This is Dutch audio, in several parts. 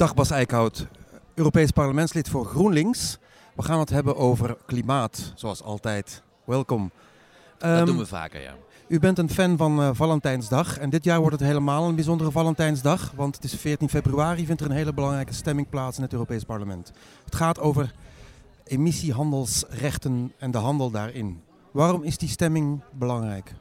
Dag Bas Eickhout, Europees parlementslid voor GroenLinks. We gaan het hebben over klimaat, zoals altijd. Welkom. Dat Ehm, doen we vaker, ja. U bent een fan van eh, Valentijnsdag en dit jaar wordt het helemaal een bijzondere Valentijnsdag, want het is 14 februari, vindt er een hele belangrijke stemming plaats in het Europees Parlement. Het gaat over emissiehandelsrechten en de handel daarin. Waarom is die stemming belangrijk?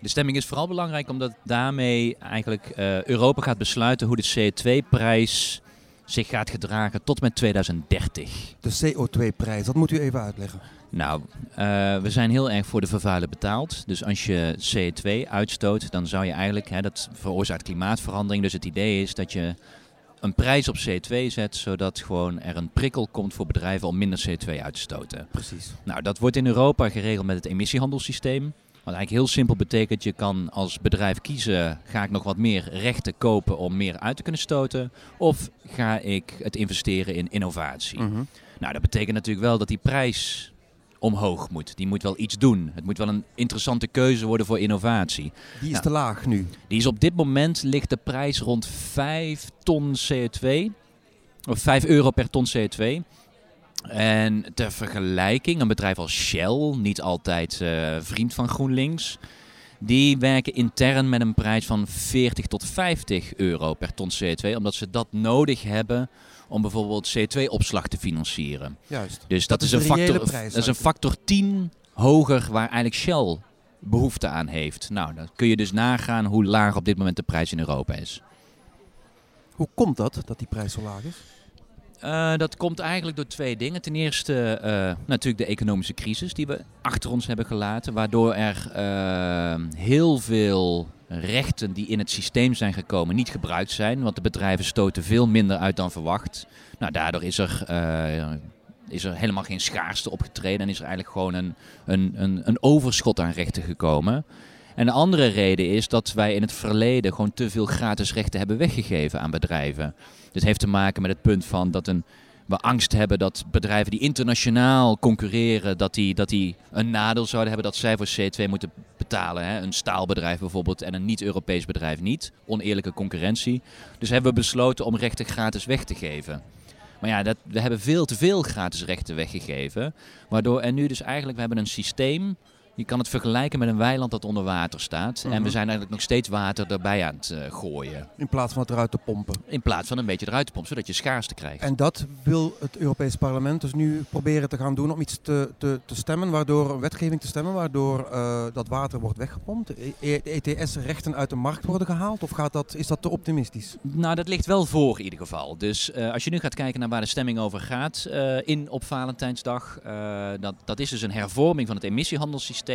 De stemming is vooral belangrijk omdat daarmee eigenlijk eh, Europa gaat besluiten hoe de CO2-prijs zich gaat gedragen tot met 2030. De CO2-prijs, dat moet u even uitleggen. Nou, eh, we zijn heel erg voor de vervuiler betaald. Dus als je CO2 uitstoot, dan zou je eigenlijk, hè, dat veroorzaakt klimaatverandering. Dus het idee is dat je een prijs op CO2 zet, zodat gewoon er een prikkel komt voor bedrijven om minder CO2 uit te stoten. Precies. Nou, dat wordt in Europa geregeld met het emissiehandelssysteem. Wat eigenlijk heel simpel betekent, je kan als bedrijf kiezen, ga ik nog wat meer rechten kopen om meer uit te kunnen stoten? Of ga ik het investeren in innovatie? Mhm. Nou, dat betekent natuurlijk wel dat die prijs omhoog moet. Die moet wel iets doen. Het moet wel een interessante keuze worden voor innovatie. Die is Ja. te laag nu. Die is op dit moment ligt de prijs rond 5 ton CO2. Of 5 euro per ton CO2. En ter vergelijking, een bedrijf als Shell, niet altijd eh, vriend van GroenLinks, die werken intern met een prijs van 40 tot 50 euro per ton CO2, omdat ze dat nodig hebben om bijvoorbeeld CO2-opslag te financieren. Juist. Dus dat, is een factor, prijs dat is een factor 10 hoger waar eigenlijk Shell behoefte aan heeft. Nou, dan kun je dus nagaan hoe laag op dit moment de prijs in Europa is. Hoe komt dat, dat die prijs zo laag is? Eh, dat komt eigenlijk door twee dingen. Ten eerste eh, natuurlijk de economische crisis die we achter ons hebben gelaten. Waardoor er eh, heel veel rechten die in het systeem zijn gekomen niet gebruikt zijn. Want de bedrijven stoten veel minder uit dan verwacht. Nou, daardoor is er, eh, is er helemaal geen schaarste opgetreden. En is er eigenlijk gewoon een, een, een, een overschot aan rechten gekomen. En de andere reden is dat wij in het verleden gewoon te veel gratis rechten hebben weggegeven aan bedrijven. Dit heeft te maken met het punt van dat een, we angst hebben dat bedrijven die internationaal concurreren, dat die, dat die een nadeel zouden hebben dat zij voor C2 moeten betalen. Hè? Een staalbedrijf bijvoorbeeld en een niet-Europees bedrijf niet. Oneerlijke concurrentie. Dus hebben we besloten om rechten gratis weg te geven. Maar ja, dat, we hebben veel te veel gratis rechten weggegeven. Waardoor er nu dus eigenlijk, we hebben een systeem. Je kan het vergelijken met een weiland dat onder water staat. En Mhm. we zijn eigenlijk nog steeds water erbij aan het eh, gooien. In plaats van het eruit te pompen. In plaats van een beetje eruit te pompen, zodat je schaarste krijgt. En dat wil het Europees Parlement dus nu proberen te gaan doen om iets te, te, te stemmen, waardoor wetgeving te stemmen, waardoor eh, dat water wordt weggepompt. E- ETS-rechten uit de markt worden gehaald? Of gaat dat, is dat te optimistisch? Nou, dat ligt wel voor in ieder geval. Dus eh, als je nu gaat kijken naar waar de stemming over gaat in op Valentijnsdag, dat, dat is dus een hervorming van het emissiehandelssysteem,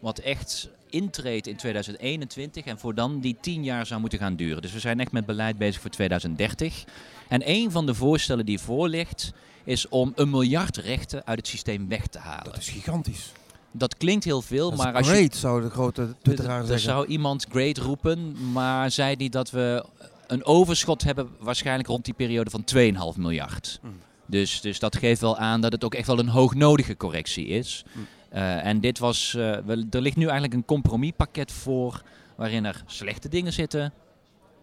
wat echt intreedt in 2021 en voor dan die 10 jaar zou moeten gaan duren. Dus we zijn echt met beleid bezig voor 2030. En een van de voorstellen die voor ligt, is om een miljard rechten uit het systeem weg te halen. Dat is gigantisch. Dat klinkt heel veel, maar als je great, zou de grote twitteraar er zeggen. zou iemand great roepen, maar zei niet dat we een overschot hebben waarschijnlijk rond die periode van 2,5 miljard. Mm. Dus, dus dat geeft wel aan dat het ook echt wel een hoognodige correctie is. Mm. Eh, en dit was, eh, er ligt nu eigenlijk een compromispakket voor waarin er slechte dingen zitten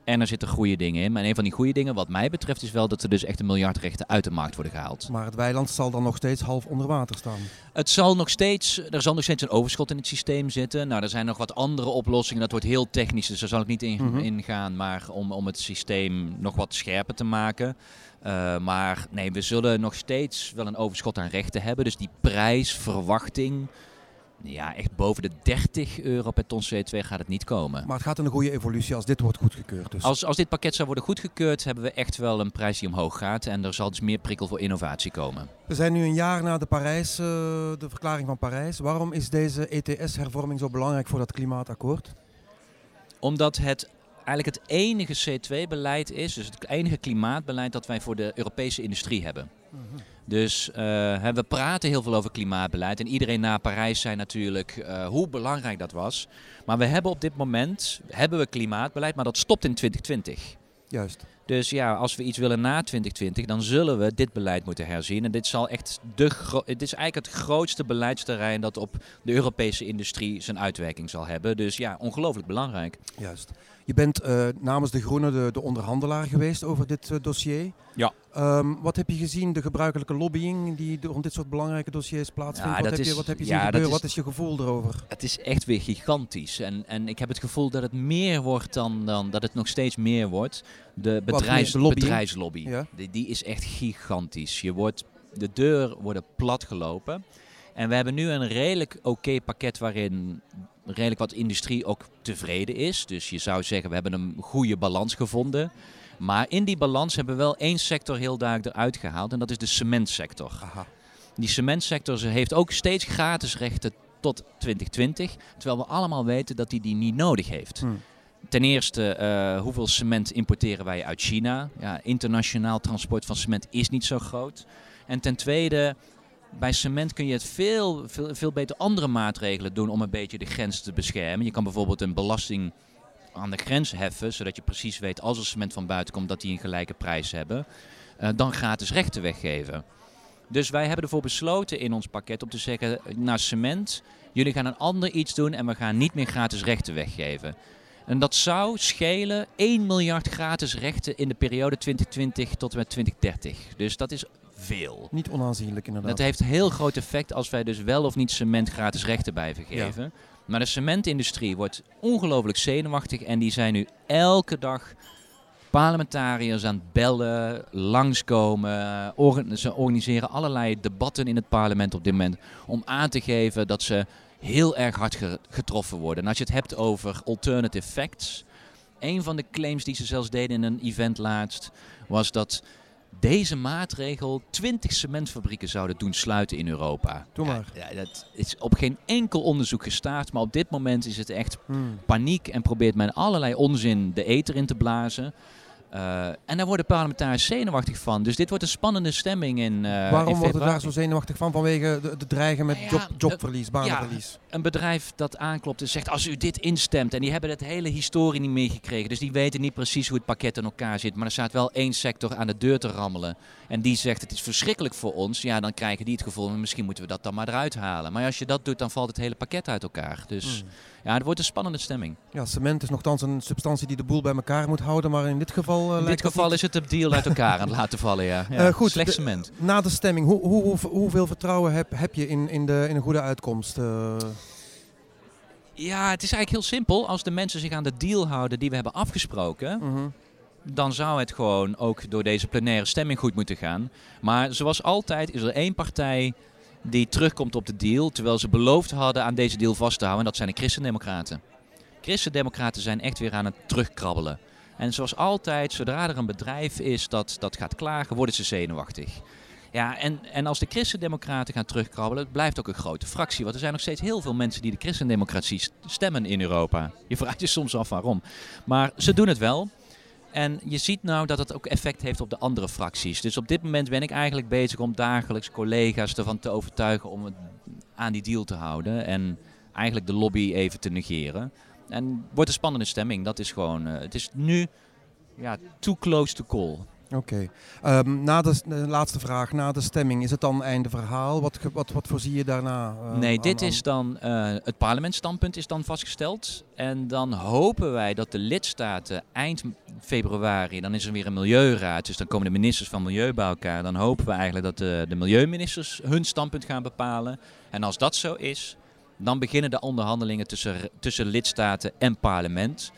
en er zitten goede dingen in. Maar een van die goede dingen wat mij betreft is wel dat er dus echt een miljard rechten uit de markt worden gehaald. Maar het weiland zal dan nog steeds half onder water staan. Het zal nog steeds, er zal nog steeds een overschot in het systeem zitten. Nou, er zijn nog wat andere oplossingen. Dat wordt heel technisch, dus daar zal ik niet in, Mhm. in gaan. Maar om, om het systeem nog wat scherper te maken. Eh, maar nee, we zullen nog steeds wel een overschot aan rechten hebben. Dus die prijsverwachting, ja, echt boven de 30 euro per ton CO2 gaat het niet komen. Maar het gaat in een goede evolutie als dit wordt goedgekeurd. Dus. Als, als dit pakket zou worden goedgekeurd, hebben we echt wel een prijs die omhoog gaat. En er zal dus meer prikkel voor innovatie komen. We zijn nu een jaar na de, Parijs, eh, de verklaring van Parijs. Waarom is deze ETS-hervorming zo belangrijk voor dat klimaatakkoord? Omdat het eigenlijk het enige C2-beleid is, dus het enige klimaatbeleid dat wij voor de Europese industrie hebben. Dus eh, we praten heel veel over klimaatbeleid en iedereen na Parijs zei natuurlijk eh, hoe belangrijk dat was. Maar we hebben op dit moment hebben we klimaatbeleid, maar dat stopt in 2020. Juist. Dus ja, als we iets willen na 2020, dan zullen we dit beleid moeten herzien. En dit, zal echt de dit is eigenlijk het grootste beleidsterrein dat op de Europese industrie zijn uitwerking zal hebben. Dus ja, ongelooflijk belangrijk. Juist. Je bent uh, namens de Groenen de, de, onderhandelaar geweest over dit uh, dossier. Ja. Um, wat heb je gezien, de gebruikelijke lobbying die rond dit soort belangrijke dossiers plaatsvindt? Ja, wat, heb je, wat heb je zien gebeuren? Is, wat is je gevoel erover? Het is echt weer gigantisch. En, en ik heb het gevoel dat het meer wordt dan, dan dat het nog steeds meer wordt. De bedrijfs, bedrijfslobby, ja? die, die is echt gigantisch. Je wordt, de deur worden platgelopen. En we hebben nu een redelijk oké pakket waarin redelijk wat industrie ook tevreden is. Dus je zou zeggen, we hebben een goede balans gevonden. Maar in die balans hebben we wel één sector heel duidelijk eruit gehaald. En dat is de cementsector. Aha. Die cementsector heeft ook steeds gratis rechten tot 2020. Terwijl we allemaal weten dat hij die, die niet nodig heeft. Hmm. Ten eerste, uh, hoeveel cement importeren wij uit China? Ja, internationaal transport van cement is niet zo groot. En ten tweede, bij cement kun je het veel, veel, veel beter andere maatregelen doen om een beetje de grens te beschermen. Je kan bijvoorbeeld een belasting aan de grens heffen, zodat je precies weet als er cement van buiten komt dat die een gelijke prijs hebben. Uh, dan gratis rechten weggeven. Dus wij hebben ervoor besloten in ons pakket om te zeggen, naar cement, jullie gaan een ander iets doen en we gaan niet meer gratis rechten weggeven. En dat zou schelen 1 miljard gratis rechten in de periode 2020 tot en met 2030. Dus dat is veel. Niet onaanzienlijk inderdaad. Dat heeft heel groot effect als wij dus wel of niet cement gratis rechten blijven geven. Maar de cementindustrie wordt ongelooflijk zenuwachtig en die zijn nu elke dag parlementariërs aan het bellen, langskomen. ze organiseren allerlei debatten in het parlement op dit moment om aan te geven dat ze heel erg hard getroffen worden. En als je het hebt over alternative facts, een van de claims die ze zelfs deden in een event laatst was dat deze maatregel 20 cementfabrieken zouden doen sluiten in Europa. Doe maar. Ja, dat is op geen enkel onderzoek gestaard, maar op dit moment is het echt hmm. paniek en probeert men allerlei onzin de eter in te blazen. Uh, en daar worden parlementariërs zenuwachtig van. Dus dit wordt een spannende stemming in. Uh, Waarom in worden daar zo zenuwachtig van? Vanwege de, de dreigen met job, jobverlies, baanverlies. Ja, een bedrijf dat aanklopt en zegt: als u dit instemt. En die hebben het hele historie niet meegekregen. Dus die weten niet precies hoe het pakket in elkaar zit. Maar er staat wel één sector aan de deur te rammelen. En die zegt: het is verschrikkelijk voor ons. Ja, dan krijgen die het gevoel: misschien moeten we dat dan maar eruit halen. Maar als je dat doet, dan valt het hele pakket uit elkaar. Dus. Hmm. Ja, het wordt een spannende stemming. Ja, cement is nogthans een substantie die de boel bij elkaar moet houden, maar in dit geval... Uh, in dit geval is het de deal uit elkaar aan het laten vallen, ja. ja uh, goed, slecht cement. na de stemming, hoe, hoe, hoeveel vertrouwen heb, heb je in, in, de, in een goede uitkomst? Uh... Ja, het is eigenlijk heel simpel. Als de mensen zich aan de deal houden die we hebben afgesproken... Mhm. dan zou het gewoon ook door deze plenaire stemming goed moeten gaan. Maar zoals altijd is er één partij die terugkomt op de deal, terwijl ze beloofd hadden aan deze deal vast te houden. En dat zijn de Christendemocraten. Christendemocraten zijn echt weer aan het terugkrabbelen. En zoals altijd, zodra er een bedrijf is dat, dat gaat klagen, worden ze zenuwachtig. Ja, en, en als de Christendemocraten gaan terugkrabbelen, het blijft ook een grote fractie. Want er zijn nog steeds heel veel mensen die de Christendemocratie stemmen in Europa. Je vraagt je soms af waarom. Maar ze doen het wel. En je ziet nou dat het ook effect heeft op de andere fracties. Dus op dit moment ben ik eigenlijk bezig om dagelijks collega's ervan te overtuigen om het aan die deal te houden. En eigenlijk de lobby even te negeren. En wordt een spannende stemming. Dat is gewoon, uh, het is nu ja, too close to call. Oké. Ehm, na de, laatste vraag, na de stemming, is het dan einde verhaal? Wat, wat, wat voorzie je daarna? Uh, nee, dit is dan, uh, het parlementsstandpunt is dan vastgesteld. En dan hopen wij dat de lidstaten eind februari, dan is er weer een milieuraad. Dus dan komen de ministers van Milieu bij elkaar. Dan hopen we eigenlijk dat de, de milieuministers hun standpunt gaan bepalen. En als dat zo is, dan beginnen de onderhandelingen tussen, tussen lidstaten en parlement.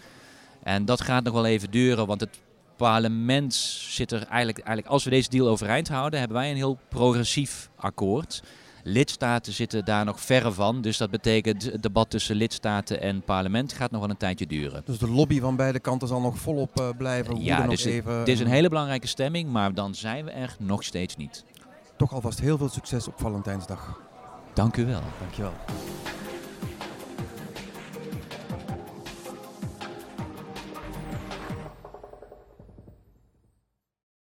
En dat gaat nog wel even duren, want het parlement zit er eigenlijk, eigenlijk, als we deze deal overeind houden, hebben wij een heel progressief akkoord. Lidstaten zitten daar nog verre van. Dus dat betekent het debat tussen lidstaten en parlement gaat nog wel een tijdje duren. Dus de lobby van beide kanten zal nog volop uh, blijven. Ja, dus even, het is een hele belangrijke stemming, maar dan zijn we er nog steeds niet. Toch alvast heel veel succes op Valentijnsdag. Dank u wel. Dank je wel.